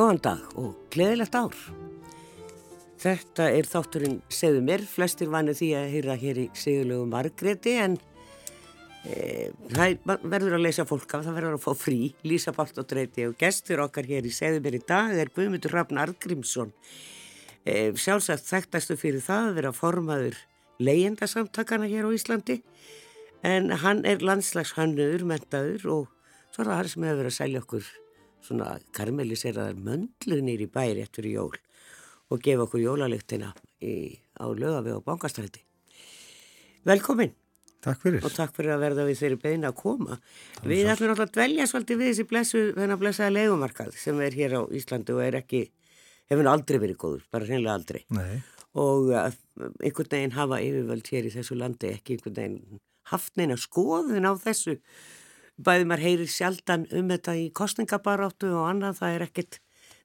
Góðan dag og gleðilegt ár. Þetta er þátturinn segðu mér, flestir vannu því að hýra hér í segulegu Margreti en e, það verður að leysa fólk af, það verður að fá frí, Lísa Pált og Dreiti og gestur okkar hér í segðu mér í dag er Guðmundur Rafn Argrímsson. E, sjálfsagt þekktastu fyrir það að vera formaður leyendasamtakana hér á Íslandi en hann er landslagshannur, mentaður og svo er það hann sem hefur verið að selja okkur svona karmeliseraðar möndlunir í bæri eftir jól og gefa okkur jólalyktina á lögafi og bankastræti. Velkomin. Takk fyrir. Og takk fyrir að verða við þeirri beina að koma. Við ætlum náttúrulega að dvelja svolítið við þessi blessu, þennan blessaða legumarkað sem er hér á Íslandi og er ekki, hefur aldrei verið góður, bara hreinlega aldrei. Nei. Og uh, einhvern veginn hafa yfirvöld hér í þessu landi ekki einhvern veginn haft neina skoðun á þessu bæði maður heyrir sjaldan um þetta í kostningabaráttu og annað, það er ekkit,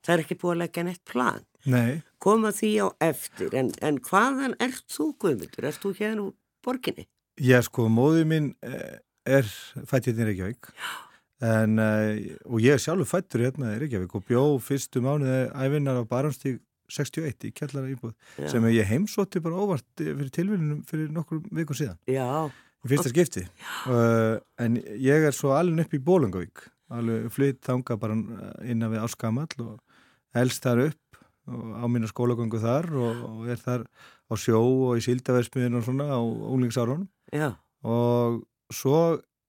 það er ekki búið að leggja neitt plan. Nei. Koma því á eftir, en, en hvaðan ert þú Guðmundur? Ert þú hérna úr borginni? Já, sko, móðið minn eh, er fættið í Reykjavík en, eh, og ég er sjálfur fættur hérna í Reykjavík og bjó fyrstu mánuði æfinnar á Baránstík 61 í kjallara íbúð Já. sem ég heimsótti bara óvart fyrir tilvinnum fyrir nokkur vikur síðan. Já, í fyrsta skipti. Uh, en ég er svo alveg upp í Bólungavík alveg flytt þanga bara innan við áskamall og helst þar upp á mínu skólagöngu þar og, og er þar á sjó og í síldaversmiðin og svona á úlingsárunum og svo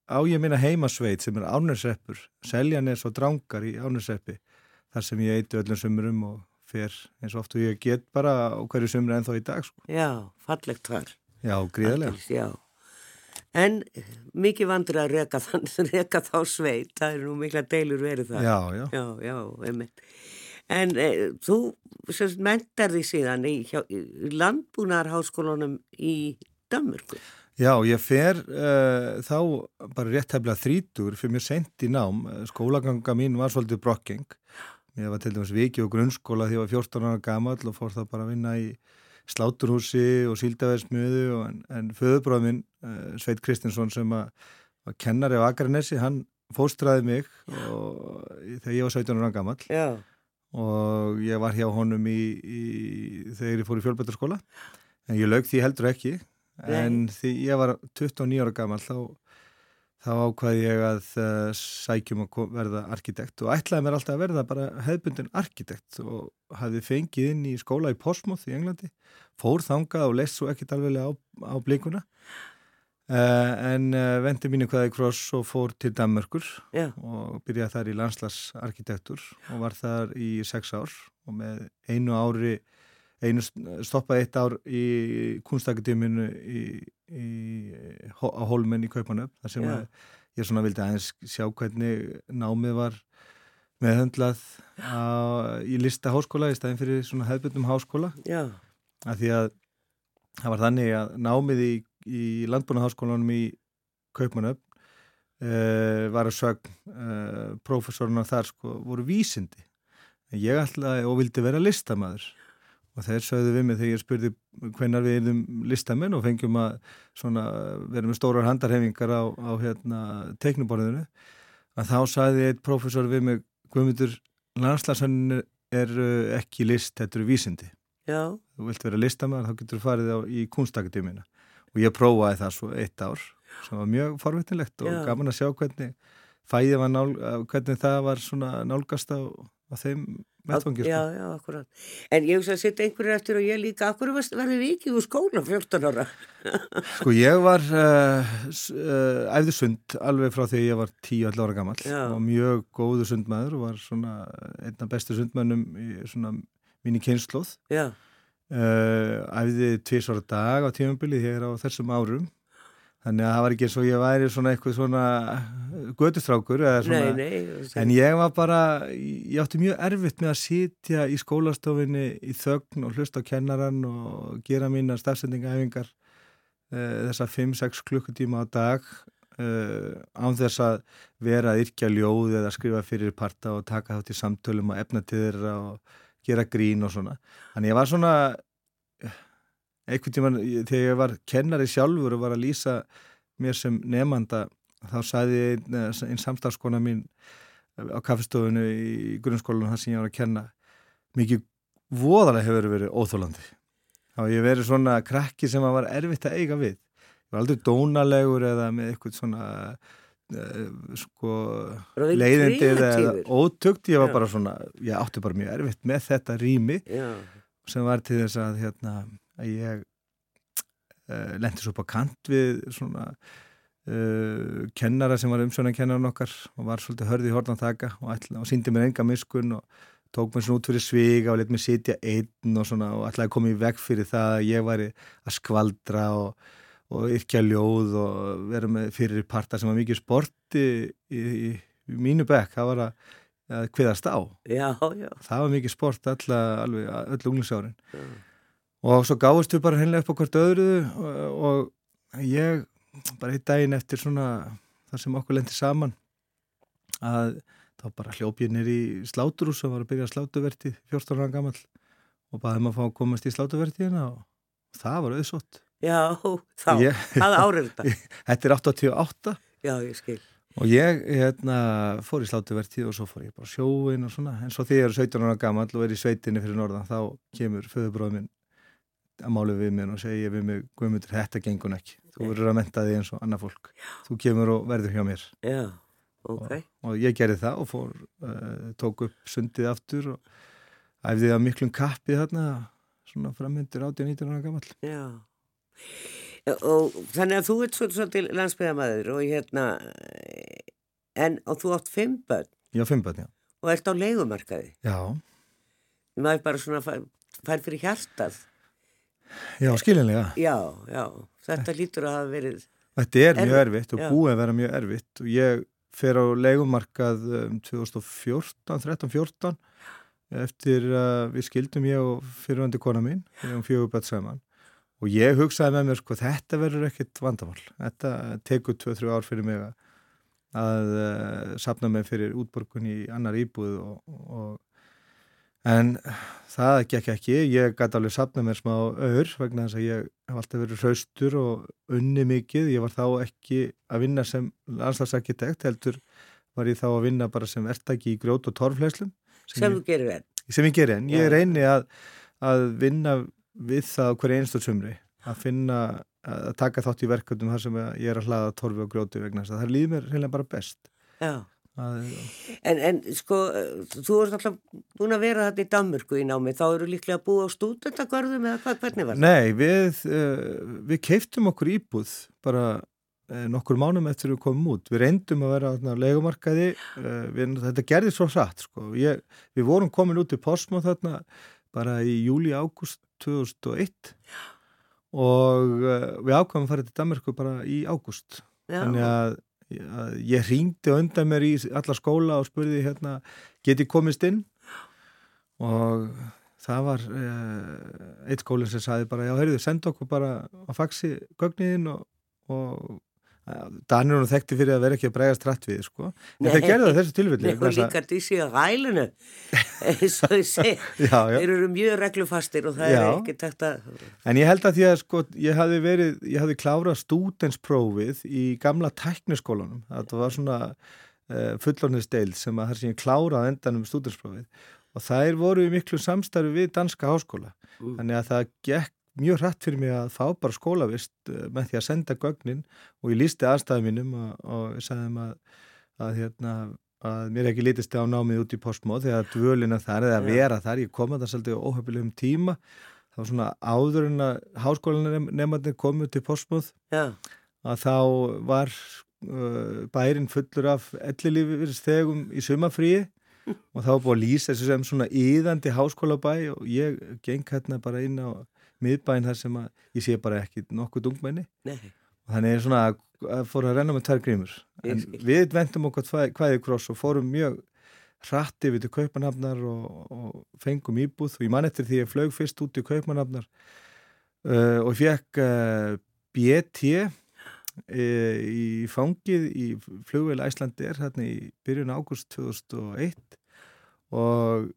á ég minna heimasveit sem er ánurseppur seljanes og drangar í ánursseppi þar sem ég eitu öllum sumurum og fer eins og oft og ég get bara á hverju sumur en þó í dag sko. Já, fallegt þar. Já, gríðarlega. Já En mikið vandur að reka, reka þá sveit, það er nú mikla deilur verið það. Já, já. Já, já, einmitt. En e, þú mentar því síðan í, í landbúnarháskólanum í Danmörku. Já, ég fer uh, þá bara rétt hefðilega þrítur fyrir mér sent í nám. Skólaganga mín var svolítið brokkeng. Ég var til dæmis viki og grunnskóla því að ég var 14 ára gammal og fór það bara að vinna í sláturhúsi og síldaveðsmiðu en, en föðubráðminn uh, Sveit Kristinsson sem að, var kennari á Akarnesi, hann fóstraði mig og, þegar ég var 17 ára gammal Já. og ég var hjá honum í, í, þegar ég fór í fjölbættarskóla en ég lög því heldur ekki en Nei. því ég var 29 ára gammal þá þá ákvaði ég að uh, sækjum að verða arkitekt og ætlaði mér alltaf að verða bara hefðbundin arkitekt og hafði fengið inn í skóla í Portsmouth í Englandi, fór þangað og leist svo ekkit alveg á, á blíkuna uh, en uh, vendi mínu hvaði kross og fór til Danmörkur yeah. og byrjaði þar í landslagsarkitektur og var þar í sex ár og með einu ári einu stoppaði eitt ár í kunstakadéminu á Holmen í Kaupanöf þar sem yeah. ég svona vildi aðeins sjá hvernig námið var meðhöndlað á, í lista háskóla í staðin fyrir svona hefðbundum háskóla yeah. af því að það var þannig að námið í, í landbúnaháskólanum í Kaupanöf uh, var að sög uh, profesoruna þar sko voru vísindi ég ætlaði og vildi vera listamæður og þeir sögðu við mig þegar ég spurði hvenar við erum listamenn og fengjum að svona, vera með stórar handarhefingar á, á hérna, teiknuborðinu að þá sagði eitt profesor við mig Guðmundur, landslagsönnin er ekki list, þetta eru vísindi Já. þú vilt vera listamenn þá getur þú farið á, í kunstakadémina og ég prófaði það svo eitt ár sem var mjög forvitinlegt og Já. gaman að sjá hvernig fæðið var nál, hvernig það var svona nálgast á, á þeim Sko. Já, já, akkurat. En ég hef sett einhverju eftir og ég líka, akkur verði við ekki úr skóla 14 ára? sko ég var uh, uh, æfðu sund alveg frá því ég var 10-11 ára gammal og mjög góðu sundmaður og var svona einna bestu sundmannum í svona mín í kynnslóð. Já. Uh, æfði tvís ára dag á tímabili þegar á þessum árum Þannig að það var ekki eins og ég væri svona eitthvað svona gödustrákur. Nei, nei. En ég var bara, ég átti mjög erfitt með að sitja í skólastofinni í þögn og hlusta á kennaran og gera mína stafsendingaæfingar uh, þessa 5-6 klukkutíma á dag uh, án þess að vera að yrkja ljóð eða skrifa fyrir parta og taka þátt í samtölum og efna til þeirra og gera grín og svona. Þannig ég var svona einhvern tíman þegar ég var kennari sjálfur og var að lýsa mér sem nefnanda þá sagði einn, einn samstafskona mín á kaffestofunu í grunnskólanum þar sem ég var að kenna mikið voðalega hefur verið óþólandi þá ég verið svona krakki sem var erfitt að eiga við ég var aldrei dónalegur eða með eitthvað svona uh, sko leiðindi eða ótökt ég var Já. bara svona, ég átti bara mjög erfitt með þetta rými Já. sem var til þess að hérna að ég uh, lendi svo upp á kant við svona uh, kennara sem var umsjónakennarinn okkar og var svolítið hörði í hortan þakka og, og síndi mér enga miskun og tók mér svona út fyrir sviga og let mér sitja einn og svona og ætlaði að koma í veg fyrir það að ég væri að skvaldra og, og yrkja ljóð og vera með fyrir parta sem var mikið sporti í, í, í mínu bekk, það var að, að kviðast á. Já, já. Það var mikið sport öll unglingsárin. Og svo gáðist við bara hennilega upp á hvert öðruðu og, og ég bara eitt daginn eftir svona þar sem okkur lendi saman að þá bara hljópið nýri í sláturús og var að byrja slátuverti 14 ára gammal og baði maður að fá að komast í slátuvertiðina og það var auðsott Já, þá, ég, hvað árið þetta? Þetta er 88 Já, ég skil. Og ég hérna, fór í slátuvertið og svo fór ég bara sjóin og svona. En svo þegar ég er 17 ára gammal og er í sveitinni fyrir norðan þá kemur föðubróðum minn að málu við mér og segja við mig Guðmundur, þetta gengur ekki. Þú verður að menta þig eins og annað fólk. Já. þú kemur og verður hjá mér. Já okay. og, og ég gerði það og fór, uh, tók upp sundið aftur og æfði það miklum kappi þarna svona framöndir 18-19 ára gammal Já. Og þannig að þú ert svolítið landsbyðamæður og hérna en og þú átt fimm börn. Já, fimm börn, já. Og ert á leikumarkaði Já. Maður bara svona fær, fær fyrir hjartað Já, skilinlega Já, já, þetta lítur að hafa verið Þetta er mjög erfitt og búið að vera mjög erfitt og ég fer á leikumarkað um 2014, 13-14 eftir að við skildum ég og fyrirvöndi kona mín við um fjögubætt saman. Og ég hugsaði með mér sko þetta verður ekkit vandamál. Þetta tekur 2-3 ár fyrir mig að, að uh, sapna mig fyrir útborgun í annar íbúð og, og En það gekk ekki, ég gæti alveg sapna mér smá öður vegna þess að ég hef alltaf verið hraustur og unni mikið. Ég var þá ekki að vinna sem landslagsarkitekt, heldur var ég þá að vinna bara sem ertaki í grjót og torfleyslum. Sem þú gerir enn? Sem ég gerir enn. Ég reyni að, að vinna við það hverja einstóðsumri, að finna, að taka þátt í verkefnum þar sem ég er að hlaða torfi og grjóti vegna þess að það líð mér reynilega bara best. Já. En, en sko, þú ert alltaf búin að vera þetta í Danmörku í námi, þá eru líklega að búa á stúdendagörðum eða hvað, hvernig var það? Nei, við, uh, við keiftum okkur íbúð bara uh, nokkur mánum eftir við komum út. Við reyndum að vera á legumarkaði, uh, við, þetta gerði svo hratt, sko. Ég, við vorum komin út í Postmó þarna bara í júli-ágúst 2001 og við ákvæmum að fara til Danmörku bara í ágúst. Þannig að ég ringdi undan mér í alla skóla og spurði hérna geti komist inn? Og það var eh, eitt skólinn sem saði bara já, heyrðu, senda okkur bara á faxi gögniðin og, og Danir hún þekkti fyrir að vera ekki að bregast rætt við sko. en þeir gerðu það þessu tilfelli og líka dísi á rælunu eins og þið segja þeir eru mjög reglufastir og það já. er ekki takt að en ég held að því að sko, ég hafi verið, ég hafi klárað stúdensprófið í gamla tækniskólanum það var svona uh, fullornisteil sem að það sem ég klárað endan um stúdensprófið og þær voru í miklu samstarfi við danska háskóla mm. þannig að það gekk mjög hrætt fyrir mig að fá bara skólavist eh, með því að senda gögnin og ég lísti aðstæðum mínum og, og þeim að, að, hérna, að mér ekki lítist á námið út í postmóð þegar dvölina þar eða vera þar, ég kom að það svolítið óhefnilegum tíma. Þá svona áður en að háskólanar nefnarnir komið til postmóð að þá var uh, bærin fullur af ellilífistegum í sumafríi og þá búið að lýsa þessu sem svona íðandi háskólabæ og ég geng hérna bara inn á miðbæinn þar sem að ég sé bara ekki nokkuð dungmenni. Og þannig er svona að, að fóra að renna með tvær grímur. En við vendum okkur hvaðið kross og fórum mjög hratti við til Kaupanhafnar og, og fengum íbúð. Og ég man eftir því að ég flög fyrst út í Kaupanhafnar uh, og ég fekk uh, BT uh, í fangið í flugveil Æslandir hérna í byrjun ágúst 2001 og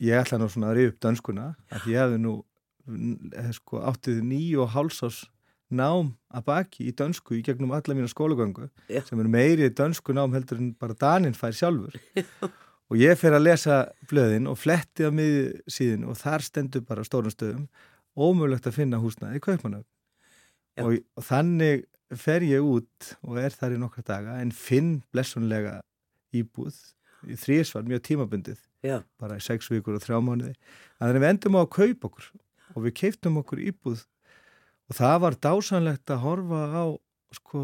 ég ætla nú svona að rifja upp dönskuna að ég hefði nú Eh, sko, áttið nýju og hálsás nám að baki í dönsku í gegnum alla mína skólagöngu Já. sem eru meiri dönsku nám heldur en bara Danin fær sjálfur. Og ég fer að lesa blöðin og fletti á miði síðin og þar stendur bara á stórum stöðum ómögulegt að finna húsnaði í Kaupmannöf Já. og, og þannig fer ég út og er þar í nokkra daga en finn blessunlega íbúð. Í þrísvar mjög tímabundið. Já, bara í sex vikur og þrjá mánuði. Þannig að við endum á að kaupa okkur og við keiptum okkur íbúð og það var dásanlegt að horfa á sko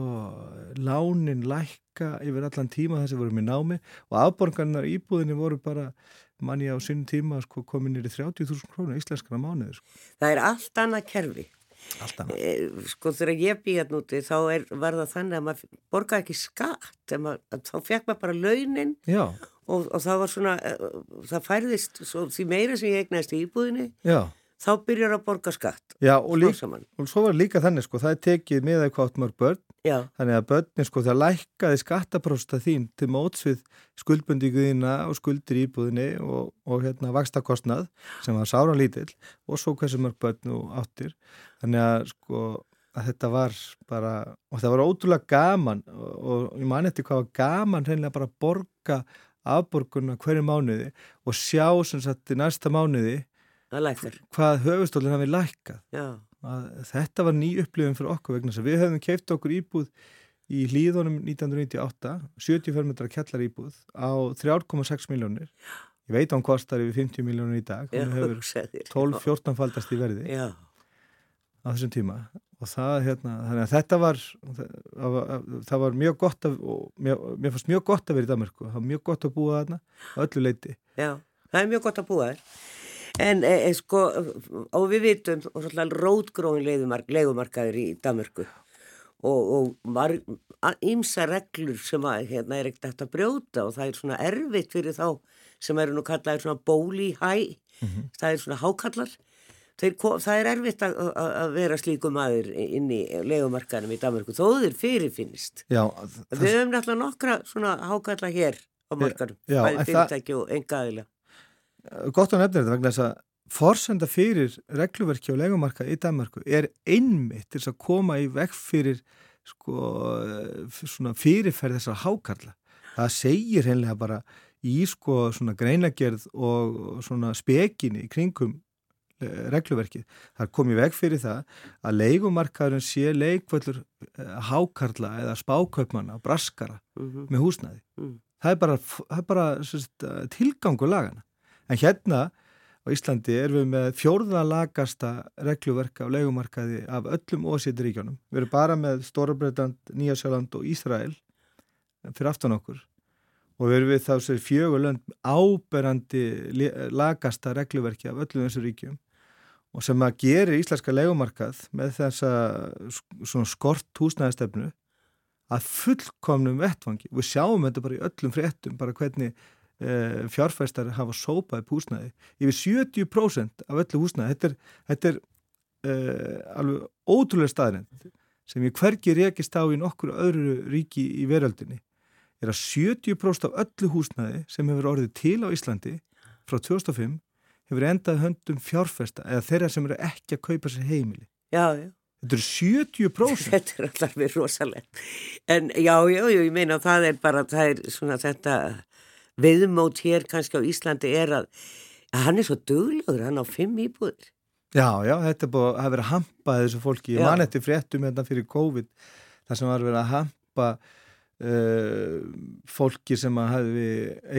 lánin lækka yfir allan tíma þess að vorum í námi og afborgarnar íbúðinni voru bara manni á sínum tíma sko komin nýri 30.000 krónu íslenskana mánuður sko. það er allt annað kerfi. allt annað Eh, Sko þegar ég býja núti þá er, var það þannig að maður borgaði ekki skatt, maður, að þá fekk maður bara launin já, og, og það var svona, eh, það færðist, svo, því meira sem ég eignaðist í íbúðinni, já, þá byrjar að borga skatt. já og, lík, og svo var líka þannig sko það er tekið með eitthvað mörg börn Já, Þannig að börnin sko það lækkaði skattaprósta þín til móts við skuldbundinguðina og skuldir íbúðinni og, og hérna vakstakostnað sem var sáran lítill og svo hversu mörg börn og áttir. Þannig að sko að þetta var bara, og það var ótrúlega gaman og, og ég man eftir hvað var gaman hreinlega bara að borga afborgunna hverju mánuði og sjá sem sagt í næsta mánuði það lækkar. hvað höfustólinn hafi lækkað. Þetta var ný upplifun fyrir okkur vegna við höfum keift okkur íbúð í hlýðunum 1998 70 fermetra kjallar íbúð á 3,6 miljónir ég veit að hún kostar yfir 50 miljónir í dag. Hún hefur hugsaði þér. 12-14 faldast í verði Já, á þessum tíma. Og það hérna, þannig að þetta var það var, það var mjög gott að, og mér, mér fannst mjög gott að vera í Danmarku það var mjög gott að búa þarna á öllu leiti já, það er mjög gott að búa þér. En e, e, sko, og við vitum, og svolítið rótgróin leigumark, leigumarkaður í Danmörku og, og ímsa reglur sem að, hérna, er ekkert hægt að brjóta og það er svona erfitt fyrir þá sem eru nú kallaðir svona bóli hæ, það er svona hákallar. Þeir, það er erfitt að, að, að vera slíku maður inn í leigumarkaðinum í Danmörku, þó þeir fyrirfinnist. Já, Við höfum náttúrulega nokkra svona hákalla hér á en bæði fyrirtæki og engaðilega. Gott að nefna þetta vegna þess að forsenda fyrir regluverki og legumarka í Danmarku er einmitt til að koma í vekk fyrir sko, fyrirferð þessar hákarla. Það segir hennilega bara í sko greinagerð og svona spekinni í kringum eh, regluverkið. Það kom í veg fyrir það að leigumarkaðurinn sé leikvöldur hákarla eða spákaupmanna, braskara Mm með húsnæði. Mm. Það er bara, það er bara tilgangu lagana. En hérna á Íslandi erum við með fjórða lagasta regluverka á leigumarkaði af öllum ósýttiríkjónum. Við erum bara með Stórabreitant, Nýjasjöland og Ísrael fyrir aftan okkur og við erum við þá sér fjögur lönd áberandi lagasta regluverki af öllum þessu ríkjum og sem að gera íslenska leigumarkað með þessa svona skort húsnæðistefnu að fullkomnum vettvangi. Við sjáum þetta bara í öllum fréttum, bara hvernig fjárfæstar hafa sópað upp húsnæði. Yfir 70% af öllu húsnæði, þetta er, þetta er e, alveg ótrúlega staðrind sem ég hvergi rekist á í nokkur öðru ríki í veröldinni, er að 70% af öllu húsnæði sem hefur orðið til á Íslandi frá 2005 hefur endað höndum fjárfæsta eða þeirra sem eru ekki að kaupa sér heimili. Já, já. Þetta eru 70%. Þetta er allar við rosalegt. En já, já, já, ég meina það er bara, það er svona þetta viðmót hér kannski á Íslandi er að, að hann er svo duglegur, hann á fimm íbúður. Já, já, þetta búið að hafa verið að hampa þessu fólki. Ég man eftir fréttum hérna fyrir COVID, þar sem var verið að hampa uh, fólki sem að hafi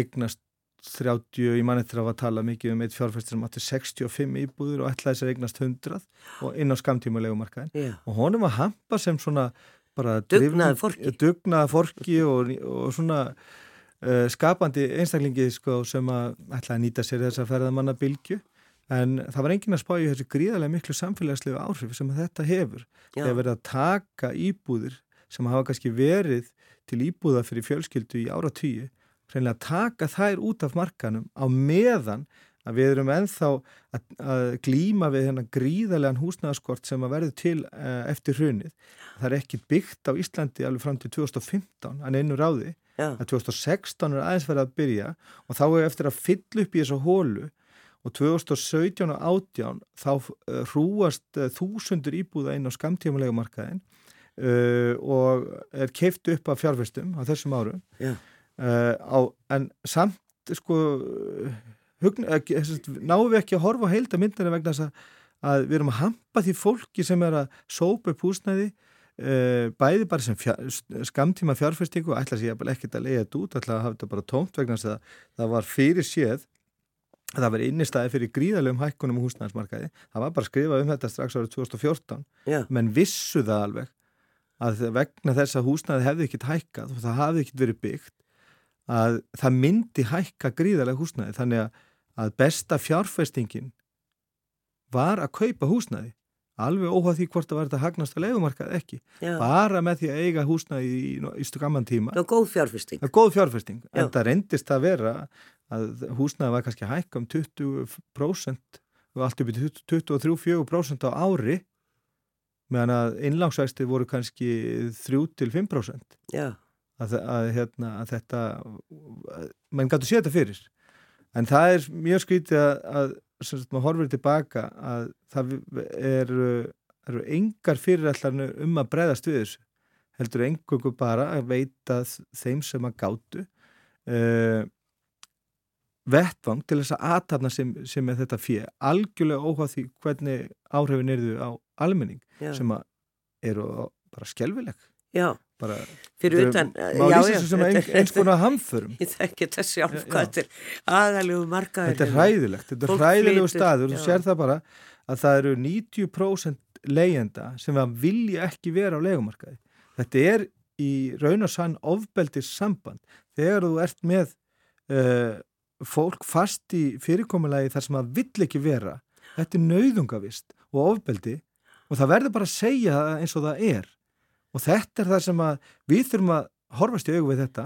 eignast 30, ég man eftir að að tala mikið um eitt fjárfæstur sem átti 65 íbúður og ætlaði sér eignast 100 og inn á skamtíma legumarkaðin. Já, Og honum var hampa sem svona bara Dugnaður drifnum- fólki. Dugnaður fólki og, og svona skapandi einstaklingi sko, sem að ætla að nýta sér þessa ferðamanna bylgju en það var enginn að spá í þessu gríðarlega miklu samfélagslegu áhrif sem að þetta hefur. Þegar verið að taka íbúðir sem hafa kannski verið til íbúða fyrir fjölskyldu í áratvíu hreinlega taka þær út af markanum á meðan að við erum enþá að, að glíma við hennar gríðarlegan húsnæðaskort sem að verður til uh, eftir hrunið. Það er ekki byggt á Íslandi alveg fram til 2015 en einu ráði já, að 2016 er aðeins verið að byrja og þá er eftir að fylla upp í þessu hólu og 2017 og 18 þá uh, hrúast uh, þúsundur íbúða inn á skamtímulega markaðin uh, og er keift upp af fjárfestum á þessum árum Já. á, en samt sko hugna, náum við ekki að horfa á heilda myndina vegna þess að, að við erum að hampa því fólki sem er að sópa upp húsnæði uh, bæði bara sem fjár, skamtíma fjárfestingu og ætla sér ekki að leiða þetta út, ætla að hafa þetta bara tómt vegna þess að það var fyrir séð að það var innistæði fyrir gríðalegum hækkunum húsnæðismarkaði, það var bara að skrifa um þetta strax árið 2014, Já. menn vissu það alveg að vegna þess að húsnæði hefði ekkit hækkað og það hafði ekkit verið byggt að það myndi hækka gríðalega húsnæði þannig að að besta fjárfestingin var að kaupa húsnæði alveg óhvað því hvort það var þetta hagnast að leikumarkað ekki, Já. bara með því að eiga húsnæði í, í skamman tíma. Það var góð er góð fjárfesting, Já. en það reyndist að vera að húsnæði var kannski hækka um 20% og allt upp í 23-4% á ári meðan að innláksvægsti voru kannski 3-5% Já, að, að, hérna, að þetta mann gætu séð þetta fyrir. En það er mjög skrítið að, að sem maður horfir tilbaka að það eru er engar fyrirætlarnir um að breyðast við þessu. Heldur engungu bara að veita þeim sem að gátu uh, vettvang til þess að aðtapna sem, sem er þetta fjö algjörlega óháð því hvernig áhrifin eru á almenning já, sem að eru bara skelvileg já, bara fyrir utan. lýsa þessu sem ein, eins konar hamförum Ég þekki þetta sjálf Já, hvað já. þetta er aðalegu markaður. þetta er hræðilegt, þetta er hræðilegu staður já. þú sér það bara að það eru 90% leyenda sem vilja ekki vera á legumarkaði þetta er í raun og sann ofbeldis samband þegar þú ert með uh, fólk fast í fyrirkomulagi þar sem að vill ekki vera þetta er nauðungavist og ofbeldi og það verður bara að segja það eins og það er og þetta er það sem að við þurfum að horfast í augu við þetta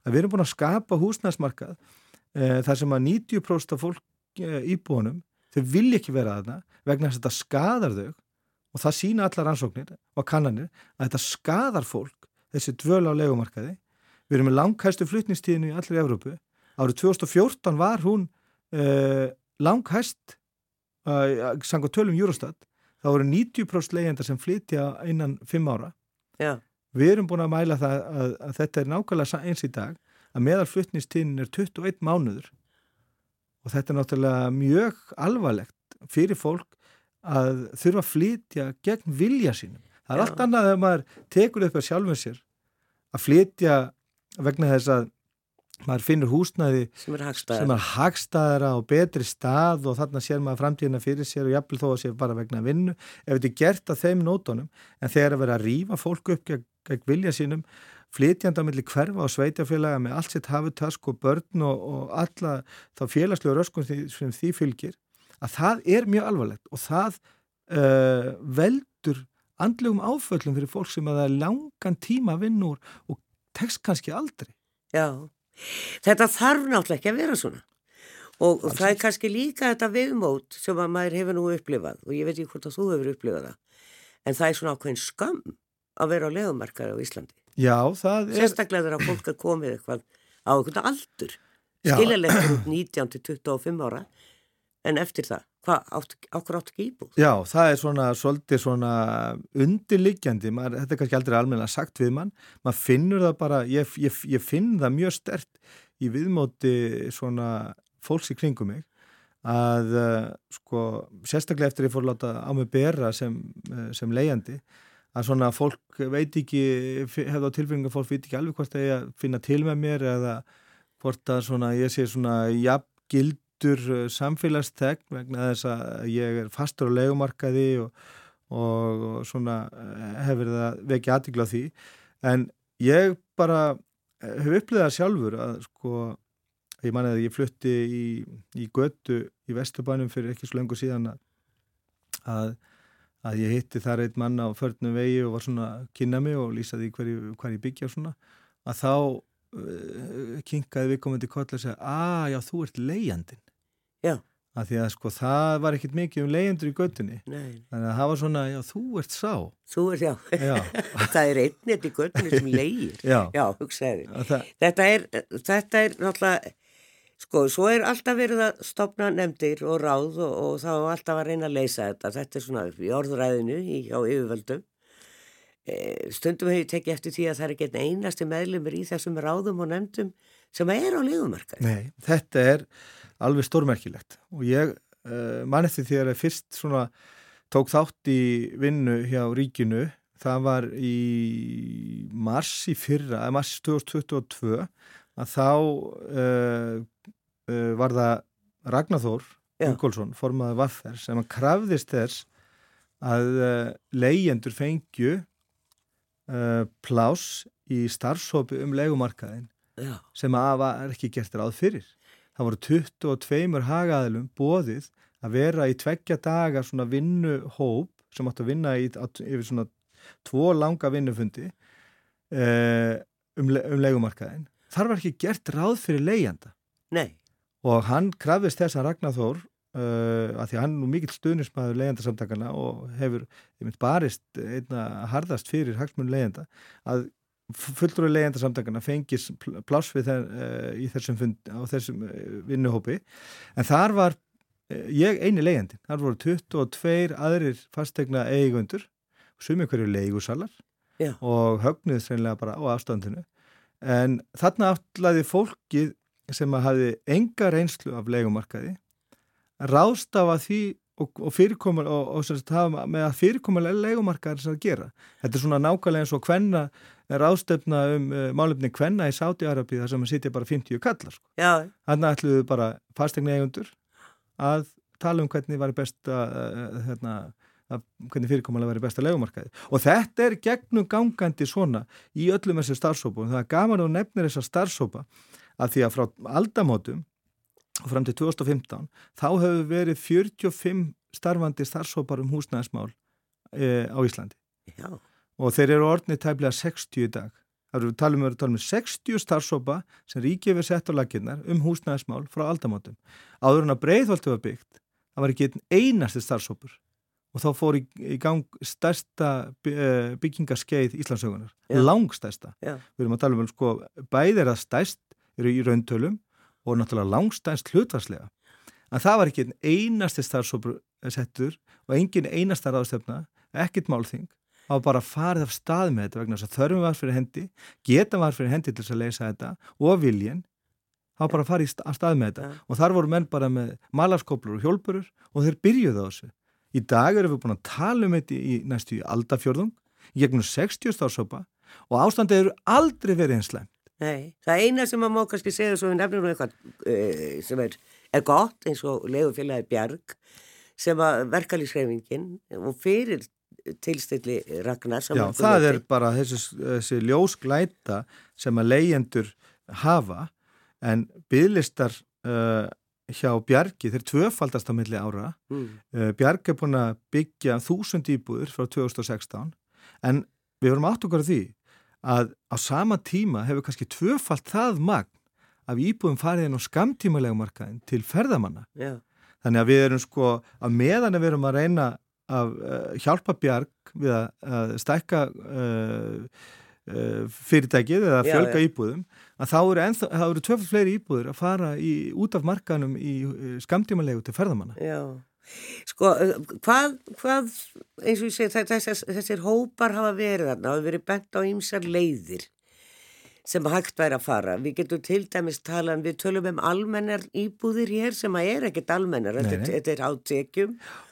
að við erum búin að skapa húsnæðsmarkað uh, þar sem að 90% af fólk uh, íbúanum þau vilja ekki vera þarna vegna þess að þetta skadar þau. Og það sína allar ansóknir og kannanir að þetta skadar fólk þessi dvöl á legumarkaði við erum með langhæstu flutningstíðinu í allir Evrópu. Árið 2014 var hún uh, langhæst sanga tölum Eurostat. Þá eru 90% leyenda sem flytja innan 5 ára Já, við erum búin að mæla það að, að þetta er nákvæmlega eins í dag að meðal flutningstíðin er 21 mánuður og þetta er náttúrulega mjög alvarlegt fyrir fólk að þurfa að flytja gegn vilja sínum. Það er Já. allt annað þegar maður tekur upp að sjálfum sér að flytja vegna þess að maður finnur húsnæði sem er hagstæðar. hagstæðara og betri stað og þarna sér maður framtíðina fyrir sér og jafnvel þó að sér bara vegna vinnu. Ef þetta er gert að þeim nótunum en þegar að vera að rýfa fólk upp gegn, gegn vilja sínum flytjanda millir hverfa og sveitafélaga með allt sitt hafutask og börn og, og alla þá félagslega röskun sem því fylgir að það er mjög alvarlegt og það uh, veldur andlegum áföllum fyrir fólk sem að það er langan tíma úr og tekst kannski aldrei. Já, þetta þarf náttúrulega ekki að vera svona. Og það er kannski líka þetta viðmót sem að maður hefur nú upplifað og ég veit ekki hvort að þú hefur upplifað það. En það er svona ákveðin skam að vera á legumarkaði á Íslandi. Já, það er Sérstaklega þegar að fólk er komið eitthvað á einhvern aldur. Já. Skiljanlegt út 19 til 25 ára. En eftir það, hvað, átt, ákkur átt ekki íbúð? Já, það er svona svolítið svona undirliggjandi, maður, þetta er kannski aldrei almenna sagt við mann, maður finnur það bara, ég, ég, ég finn það mjög stert í viðmóti svona fólks í kringum mig að uh, sko sérstaklega eftir ég fór láta á mig bera sem, uh, sem leiðandi að svona fólk veit ekki hefði á tilfengjum að fólk veit ekki alveg hvort það er að finna til með mér eða hvort að svona ég sé svona jafn gildur uh, samfélagstegn vegna þess að ég er fastur á legumarkaði og, og, og svona uh, hefur það vekið aðtikla því. En ég bara uh, hef upplýðað sjálfur að sko ég manið að ég flutti í, í götu í Vesturbænum fyrir ekki svo lengur síðan að, að, ég hitti þar einn mann á förnum vegi og var svona að kynna mig og lýsa því hver, ég- byggja og svona að þá uh, kinkaði við komandi koll og segja að já þú ert leiðandinn Já, að því að sko það var ekkit mikið um leiðandur í göttunni nei, þannig að það var svona já þú ert sá þú er já. já, það er einnið í göttinu sem leigir. já, Já, hugsaði. að það, Þetta er, þetta er náttúrulega Sko, svo er alltaf verið að stopna nefndir og ráð og, og þá er alltaf að reyna að leysa þetta. Þetta er svona í orðræðinu í, á yfirvöldum. E, stundum hefur ég tekið eftir því að það er ekki einasti meðlumir í þessum ráðum og nefndum sem er á lífumarkaði. Nei, þetta er alveg stórmerkilegt og ég uh, man eftir því að fyrst svona tók þátt í vinnu hjá ríkinu það var í mars í fyrra, mars 2022 að þá uh, uh, var það Ragnarþór Ingólfsson, formaði Vaffer sem að krafðist þess að leyendur fengju plás í starfsópi um legumarkaðin Já. sem að var ekki gert ráð fyrir. Það voru 22 hagaðilum bóðið að vera í tveggja dagar svona vinnuhóp sem átt að vinna í, yfir svona tvo langa vinnufundi uh, um, um legumarkaðin þar var ekki gert ráð fyrir leiðjanda og hann krafðist þess að Ragnarþór uh, að því að hann er nú mikill stuðnismæður leiðjandasamtakana og hefur barist einna hardast fyrir hagsmun leiðjanda að fulltrúi leiðjandasamtakana fengis pláss við þeir, uh, í þessum, fund, þessum uh, vinnuhópi en þar var uh, ég eini leiðjandi, þar voru 22 aðrir fastegna eigundur sumi hverju leigusalar Já. og högnuð sérlega bara á afstandinu en þarna afట్లాði fólkið sem hafi enga reynslu af leigumarkaði ráðstafa því og, og fyrirkomar og, og sagt, með að fyrirkomulega leigumarkaðar sem að gera. Þetta er svona nákvæmlega eins og hvenna ástefna um uh, málefni hvenna í Sáti-Arabi þar sem að sitja bara 50 kallar. Sko. Þannig ætluðu bara fastegna eigundur að tala um hvernig var best að uh, hérna, að hvernig fyrirkomulega verið besta legumarkaði og þetta er gegnum gangandi svona í öllum þessu starfsópa og það er gaman að nefnir þessa starfsópa að því að frá aldamótum og fram til 2015 þá hefur verið 45 starfandi starfsópar um húsnæðismál e, á Íslandi Já. Og þeir eru orðnið tæmlega 60 í dag. Það eru talum við um 60 starfsópa sem ríkið við sett á laginnar um húsnæðismál frá aldamótum. Áður en að breyðvaldu var byggt, það var ekki einasti starfsópur og þá fór í, í gang stærsta eh, byggingaskeið Íslandsögunar, langstærsta. Já. við erum að tala um sko, bæðir að stærst eru í rauntölum og náttúrulega langstærst hlutvarslega en það var ekki einasti starfsópur settur og engin einasta ráðstöfna, ekkit málþing á bara farið af stað með þetta vegna þess að þörfum var fyrir hendi, geta var fyrir hendi til þess að leysa þetta og viljen þá bara farið af stað með þetta ja. og þar voru menn bara með malarskóplur og hjólburur og þeir byrjuði á þessu Í dag erum við búin að tala um þetta í næstu í aldafjörðung, í gegnum 60 starfsópa og ástandið eru aldrei verið eins slemt. Nei, það eina sem maður má kannski segja svo við nefnum um eitthvað uh, sem er, er gott eins og legufélagi Bjarg sem að verkalýsreifingin og fyrir tilstilli Ragnar Já, það er bara þessi, þessi ljósglæta sem að leyendur hafa en bygglistar uh, hjá Bjargi, þeir tvöfaldast á milli ára mm. uh, Bjargi er búin að byggja þúsund íbúður frá 2016 en við vorum átt okkar því að á sama tíma hefur kannski tvöfald það magn af íbúðum farið inn á skamtímalega markaðin til ferðamanna yeah. þannig að við erum sko að meðan við erum að reyna að uh, hjálpa Bjarg við að, stækka uh, Eh, fyrirtækið eða fjölga já, já. íbúðum að þá eru, eru tvöfald fleiri íbúður að fara í, út af markanum í eh, skamtímanlegu til ferðamanna. Já, sko eh, hvað, hvað eins og ég segi þessir, þessir hópar hafa verið þarna hafa verið bent á ýmsar leiðir sem hægt væri að fara. Við getum til dæmis tala við tölum um almennar íbúðir hér sem að er ekkert almennar, þetta, þetta er átekjum og,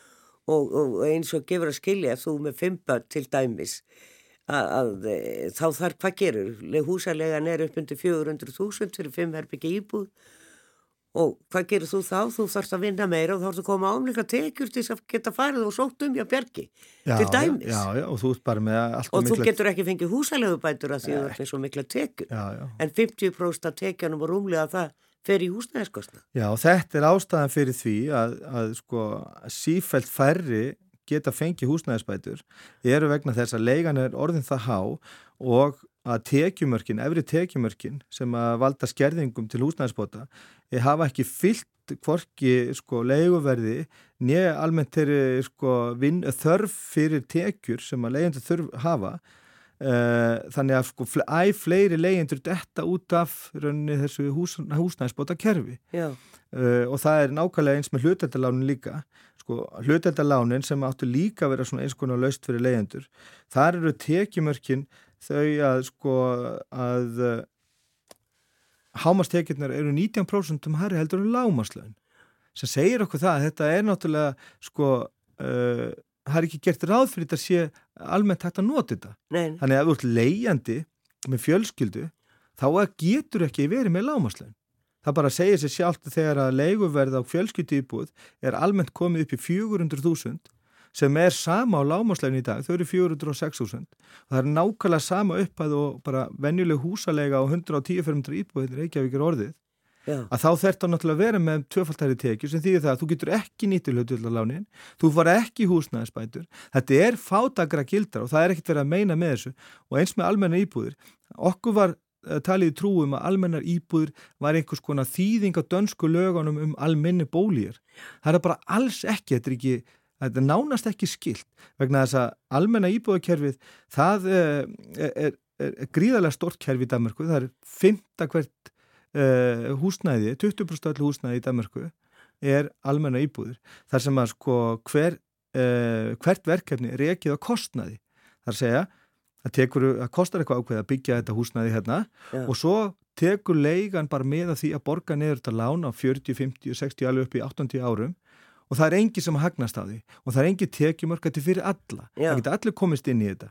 og eins og gefur að skilja þú með fimpa til dæmis að, að e, þá þarf hvað gerur húsarlegan er upp undir 400.000 fyrir 5 herbyggja íbúð og hvað gerur þú þá? Þú þarfst að vinna meira og þá þarfst að koma ámleika tekjur til að geta farið og sótt um hjá bjergi til dæmis. Já, já, og þú og, og þú getur ekki fengið húsalegubætur að því að það er svo mikla tekjur já, já. en 50% af tekjanum og rúmlega það fer í húsnæðiskostna. Já, þetta er ástæðan fyrir því að, að sko sífælt færri geta fengið húsnæðisbætur eru vegna þess að leigan er orðin það há og að tekjumörkin, efri tekjumörkin sem að valda skerðingum til húsnæðisbóta hafa ekki fyllt hvorki sko leiguverði nýja almennt þeirri sko þörf fyrir tekjur sem að leigandu þurf hafa þannig að sko æg fleiri leyendur detta út af rauninni þessu hús, húsnæðsbóta kerfi uh, og það er nákvæmlega eins með hluteldalánin líka. Sko hluteldalánin sem áttu líka að vera eins konar laust fyrir leyendur þar eru tekjumörkin þau að sko að uh, hámastekjurnar eru 19% um harri heldur um lámaslögn sem segir okkur það að þetta er náttúrulega sko það er ekki gert ráð fyrir þetta að sé almennt hægt að nota þetta. Nei. Þannig að ef þú ert leiðjandi með fjölskyldu þá getur ekki verið með lámaslögn. Það bara segir sér sjálft þegar að leiguverð á fjölskyldu íbúð er almennt komið upp í 400.000 sem er sama á lámaslögn í dag, þau eru 406.000 og það er nákvæmlega sama upphæð og bara venjuleg húsalega á 110-500 íbúð, þetta er ekki að vikið orðið Já. að þá þert að náttúrulega vera með tvöfaldæri tekjur sem þýðir það að þú getur ekki nýttil höfðvöldalánin, þú fara ekki húsnæðisbætur, þetta er fátagra gildar og það er ekkert verið að meina með þessu. Og eins með almenna íbúðir. Okkur var uh, talið trúum að almennar íbúðir var einhvers konar þýðing á dönsku lögunum um almenni bólýjar það er bara alls ekki, þetta er ekki þetta er nánast ekki skilt vegna þess að almenna íbúðakerfið það er, er, er, er gríðarlega stort kerfi í Danmarku, það er fymta hvert uh, húsnæði, 20% allir húsnæði í Danmarku er almenna íbúður þar sem að sko hver, uh, hvert verkefni er ekki á kostnæði þar segja að tekur, að kostar eitthvað ákveð að byggja þetta húsnæði hérna Já. og svo tekur leigan bara með að því að borga neður þetta lána á 40, 50, 60 alveg upp í 80 árum og það er engi sem hagnast á því og það er engi tekjumörkati fyrir alla Já. það getur allir komist inn í þetta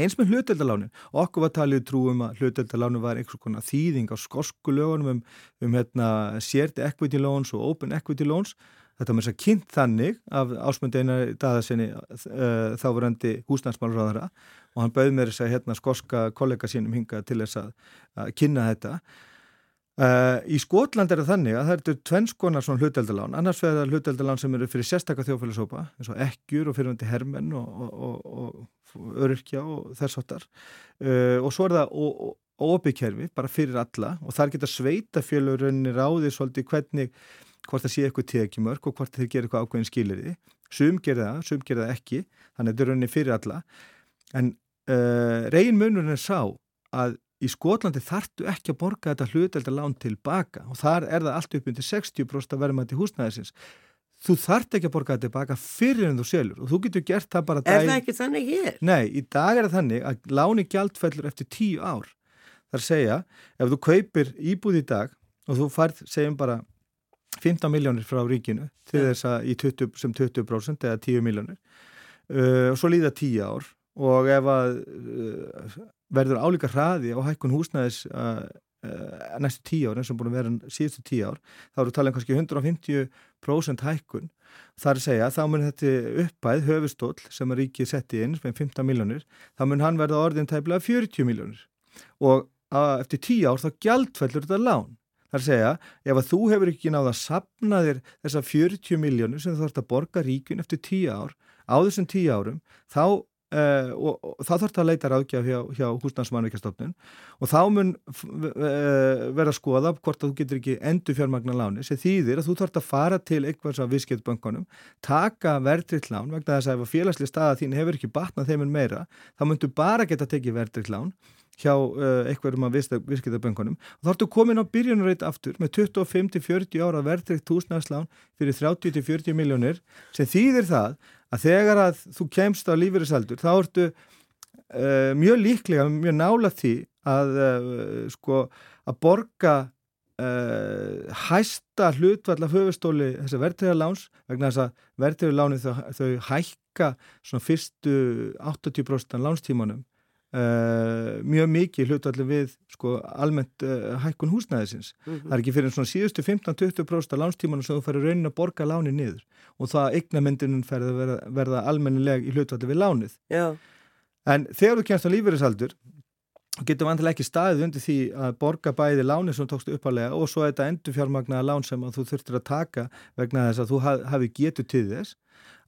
Eins með hluteldalánin, okkur var talið trúum að hluteldalánin var einhvers konar þýðing á skosku lögunum um, um hérna, shared equity loans og open equity loans. Þetta var mér svo kynnt þannig af ásmöndeina daðasinni uh, þáverandi húsnærsmálurraðara og hann bauð mér þess að hérna, skoska kollega sínum hinga til þess að, að kynna þetta. Uh, í Skotland er það þannig að það eru tvennskonar svona hluteldalán, annars vegar hluteldalán sem eru fyrir sérstakka þjófælisópa eins og ekkjur og fyrirvændi hermenn og, og, og, og öryrkja og þess áttar uh, og svo er það óbyggkerfi bara fyrir alla og þar geta sveitafjölurunni ráðið svolítið hvernig hvort það sé eitthvað tekjumörk og hvort þeir gera eitthvað ákveðin skilirði sum gerða sum gerða ekki þannig að þetta er rauninni fyrir alla. En uh, reyn munurinn er sá að í Skotlandi þartu ekki að borga þetta hluteldalán tilbaka og þar er það allt upp undir 60% að verðmætti húsnæðisins. Þú þart ekki að borga þetta tilbaka fyrir en þú selur og þú getur gert það bara dag... Er það ekki þannig hér? Nei, í dag er það þannig að láni gjaldfellur eftir 10 ár. Það er að segja, ef þú kaupir íbúð í dag og þú færð, segjum bara 15 miljónir frá ríkinu til þess að í 20, sem 20% eða 10 miljónir uh, og svo líða 10 ár og ef að uh, verður álíka hraði á hækkun húsnæðis uh, uh, næstu tíu ár eins og búin að vera síðustu tíu ár þá eru talað um kannski 150% hækkun. Þar að segja þá mun þetta uppæð höfustól sem að ríkið setti inn með 15 miljónir þá mun hann verða orðin tæmlega 40 miljónir og að, eftir tíu ár þá gjaldfællur þetta lán. Það er að segja, ef að þú hefur ekki náða að sapna þér þessa 40 miljónir sem þú þarfst að borga ríkun eftir 10 ár, á þessum 10 árum, þá Uh, og, og það þarf það að leita ráðgjaf hjá, hjá húsnarsmannvíkjastofnun og þá mun uh, vera að skoða hvort að þú getur ekki endur fjármagnar láni sem þýðir að þú þarf að fara til einhvers af visskeittböngunum, taka verðriðt lán vegna þess að ef að félagslega staða þín hefur ekki batnað þeim en meira þá myndu bara geta tekið verðriðt lán hjá uh, einhverjum af visskeittböngunum og þá ertu komin á byrjunarreit aftur með 25-40 ára verðriðt húsnarslán fyrir 30-40 miljónir sem þýðir það að þegar að þú kemst á lífeyrisaldur þá ertu uh, mjög líklega, mjög nála því að uh, sko að borga hæsta hlutvall af höfustóli þessi verðtæðarláns vegna þess að verðtæðarláni þau, þau hækka svona fyrstu 80% lánstímanum Uh, mjög mikið hlutvallir við sko, almennt uh, hækkun húsnæðisins mm -hmm. það er ekki fyrir svona síðustu 15-20% af lánstímanum sem þú færi raunin að borga láni niður og það eignamyndinun færði að verða, verða almennileg í hlutvallir við lánið Já. en þegar þú kemst á lífeyrisaldur getur vantilega ekki staðið undir því að borga bæði láni sem þú tókstu uppalega og svo þetta endur fjármagnaða lán sem þú þurftir að taka vegna þess að þú hafi getur til þess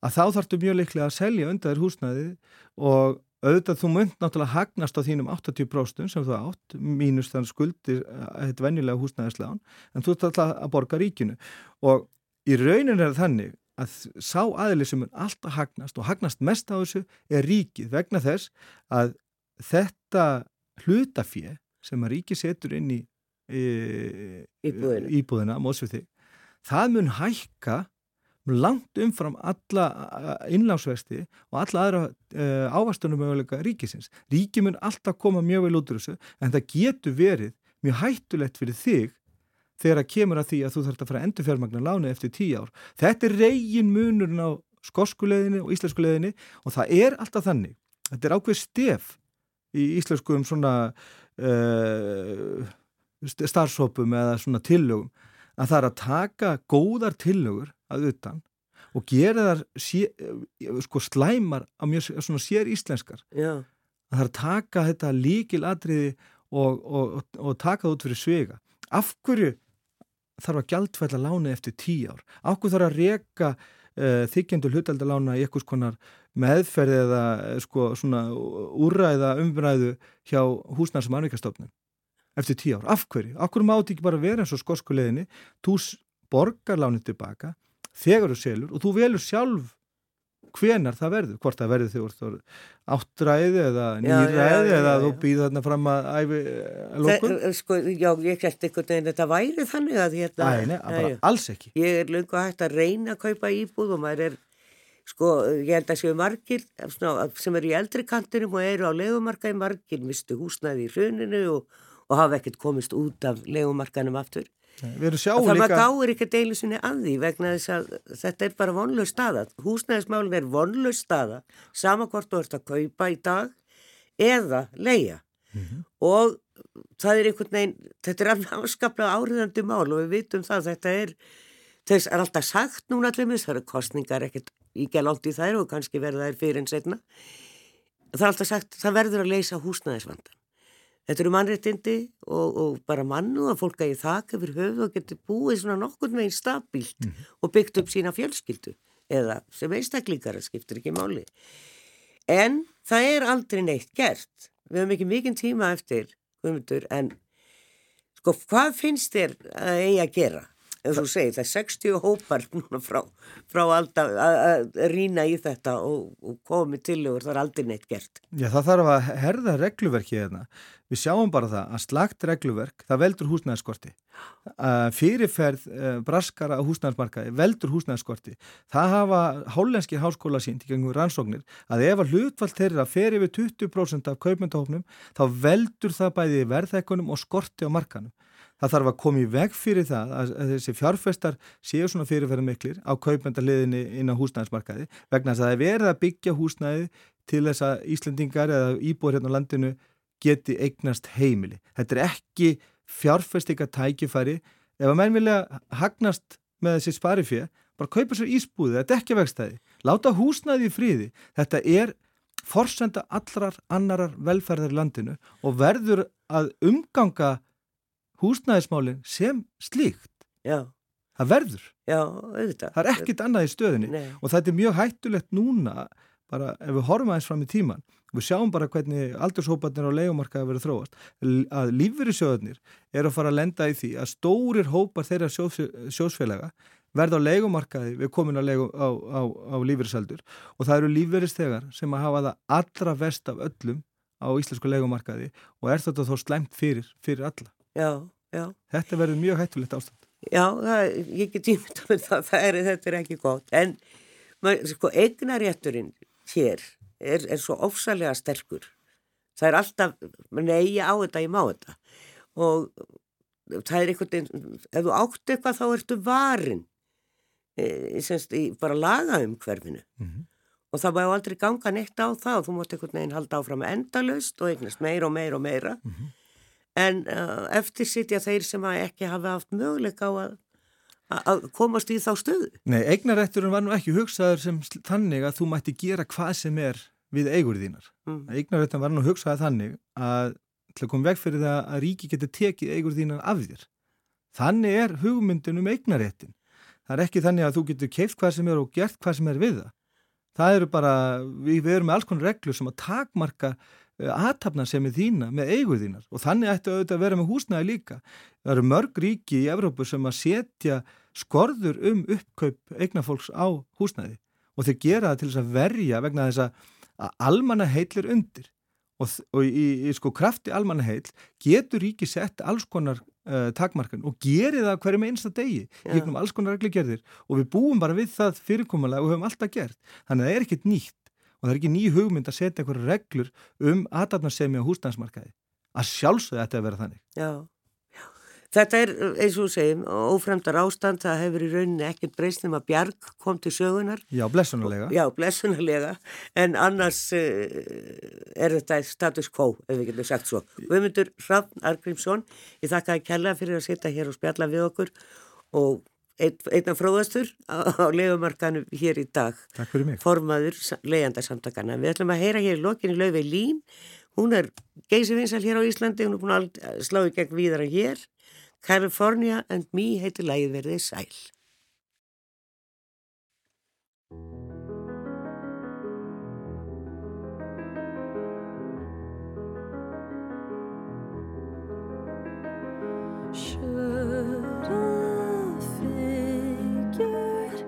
að þá þarftu mjög liklega að selja undan þér húsnæðið og auðvitað þú munt náttúrulega hagnast á þínum 80% sem þú átt, mínus þann skuldir þetta eh, vennilega húsnæðislegan en þú ert alltaf að borga ríkinu og í raunin er þannig að sá aðli sem mun alltaf hagnast og hagnast mest á þessu er ríkið vegna þess að þetta hlutafið sem að ríki setur inn í e, Íbúðina. íbúðina það mun hækka langt umfram alla innlánsvesti og alla aðra uh, ávastunum möguleika ríkisins. Ríki mun alltaf koma mjög vel út úr þessu en það getur verið mjög hættulegt fyrir þig þegar það kemur að því að þú þarfst að fara að endur fjármagnar láni eftir tíu ár. Þetta er reygin munurinn á skoskuleginni og íslenskuleginni og það er alltaf þannig. Þetta er ákveð stef í íslenskum svona uh, starfsópum eða svona tillögum að það er að taka góðar tillögur að utan og gera þar sé, sko slæmar á mjög svona sér íslenskar Já. að það er að taka þetta líkil atriði og, og, og, og taka það út fyrir svega af hverju þarf að gjaldfælla láni eftir tíu ár? Af hverju þarf að reka uh, þykjendur hlutaldalána í eitthvað konar meðferði eða sko svona úræða umræðu hjá húsnars mannvíkastofnun eftir tíu ár, af hverju? Af hverju máti ekki bara vera eins og skoskuleginni þú borgar lánið tilbaka þegar þú selur og þú velur sjálf hvenar það verður, hvort það verður þegar þú áttræði eða nýræði eða þú býður þarna fram að æfi að lókun? Sko, já, ég held einhvern veginn þetta væri þannig að hérna... Æ, nei, alls ekki. Ég er lunga hægt að reyna að kaupa íbúð og maður er, sko, ég held að séu margir sem eru í eldri kantinum og eru á legumarkaði margir, mistu húsnaði í hruninu og og hafa ekkert komist út af legumarkanum aftur. Það maður gáir ekki deilu sinni að því vegna þess að þetta er bara vonlaus staða. Húsnæðismálin er vonlaus staða, sama hvort þú ert að kaupa í dag eða leia. Mm -hmm. Og það er einhvern veginn, þetta er alveg afskaplega áriðandi mál og við vitum það, þetta er, þess er alltaf sagt núna allir mis, það eru kostningar ekkert íkja langt í þær og kannski verða þær fyrir en setna. Það er alltaf sagt, það verður að leysa húsnæðisvandan. Þetta eru mannréttindi og, og bara mannu að fólk að ég þakka fyrir höfu og getur búið svona nokkur meginn stabílt mm og byggt upp sína fjölskyldu eða sem einstaklingar að skiptir ekki máli. En það er aldrei neitt gert. Við höfum ekki mikinn tíma eftir, Guðmundur, en sko hvað finnst þér að eigi að gera? eins og segir, það er 60 hópar núna frá, frá alltaf að rýna í þetta og, og komi til og það er aldrei neitt gert. Já, það þarf að herða regluverkið hérna. Við sjáum bara það að slagt regluverk, það veldur húsnæðiskorti. Fyrirferð uh, braskara á húsnæðismarkaði veldur húsnæðiskorti. Það hafa hállenskir háskóla sínt í gangum rannsóknir að ef að hlutvall þeirra fer yfir 20% af kaupmyndahófnum þá veldur það bæði verðhækkunum og skorti á markanum það þarf að koma í veg fyrir það að, þessi fjárfestar séu svona fyrirferðar miklir á kaupendaliðinni inn á húsnæðismarkaði vegna að það er verið að byggja húsnæði til þess að Íslandingar eða íbúar hérna á landinu geti eignast heimili. Þetta er ekki fjárfestika tækifæri ef að menn vilja hagnast með þessi sparifið, bara kaupa sér ísbúði þetta er ekki vegstæði. Láta húsnæði í fríði. Þetta er forsenda allrar annarar velferðar í landinu og verður að umganga húsnæðismálinn sem slíkt. Já. Það verður. Já, auðvitað. Það er ekkit annað í stöðinni Nei. og þetta er mjög hættulegt núna bara ef við horfum aðeins fram í tíman við sjáum bara hvernig aldurshóparnir á leikumarkaði verið þróast að lífverðisjóðunir er að fara að lenda í því að stórir hópar þeirra sjós, sjósfélaga verða á leikumarkaði við komin á, á, á, á lífverðisaldur og það eru lífverðistegar sem að hafa það allra vest af öllum á íslensku leikumarkaði og er þetta þó slemt fyrir, fyrir alla. Já, já. Þetta verður mjög hættulegt ástand. Já, það, ég get tímut að það, það er, þetta er ekki gott. En sko, eignarétturinn hér er, er svo ofsalega sterkur. Það er alltaf, nei, ég á þetta, ég má þetta. Og það er einhvern veginn, ef þú átt eitthvað þá ertu varin, e, semst, í bara laga um hverfinu. Mm -hmm. Og það má aldrei ganga neitt á það og þú mátt einhvern veginn halda áfram endalust og eignast meira og meira og meira. Mm -hmm en uh, eftir sitja þeir sem ekki hafa haft möguleika á að, að komast í þá stöðu. Nei, eignarætturinn var nú ekki hugsaður sem þannig að þú mætti gera hvað sem er við eigur þínar. Mm. Eignarætturinn var nú hugsaður þannig að til að koma veg fyrir það að ríki getur tekið eigur þínar af þér. Þannig er hugmyndin um eignarættin. Það er ekki þannig að þú getur keift hvað sem er og gert hvað sem er við það. Það eru bara, við, við erum með alls konar reglur sem að takmarka Eh, aðtapna sem er þína með eigu þínar og þannig ættu auðvitað að vera með húsnæði líka. Það eru mörg ríki í Evrópu sem að setja skorður um uppkaup eignafólks á húsnæði og þeir gera það til þess að verja vegna þess að almanna heitlir undir. Og, og í, í sko krafti almannaheil getur ríki sett alls konar uh, takmarkan og gerir það hverjum einsta degi gegnum alls konar reglugerðir. Og við búum bara við það fyrirkomulega og höfum alltaf gert. Þannig að það er ekkit nýtt og það er ekki ný hugmynd að setja einhverju reglur um aðdarnarsemi á húsnæðismarkaði. Að sjálfsögða þetta að vera þannig. Já Þetta er, eins og segjum, ófremdar ástand, það hefur í rauninni ekkert breyst nema Bjarg kom til sögunar. Já, blessunarlega. Já, blessunarlega, en annars uh, er þetta status quo, ef við getum sagt svo. Guðmundur Hrafn Argrímsson, ég þakka að kella fyrir að sitja hér og spjalla við okkur og ein, einna fróðastur á, legumarkanu hér í dag. Takk fyrir mig. Formaður leiðandarsamtakana. Við ætlum að heyra hér í lokinni löfi Lín, hún er geysi vinsal hér á Íslandi, hún er búin að slá í gegn víðara hér California and Me heitir lægið verðið sæl. Should have figured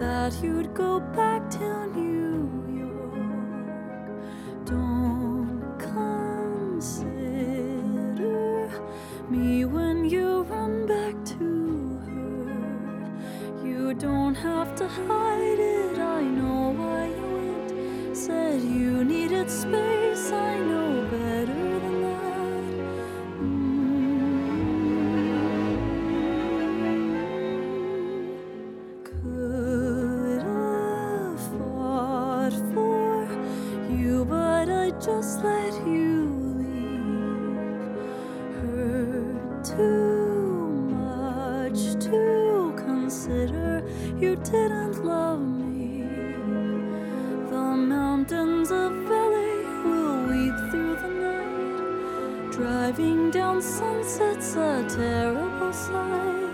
that you'd go back to don't have to hide it, I know why you went. Said you needed space, I know Driving down sunset's a terrible sight.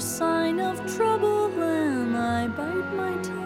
Sign of trouble, and I bite my tongue.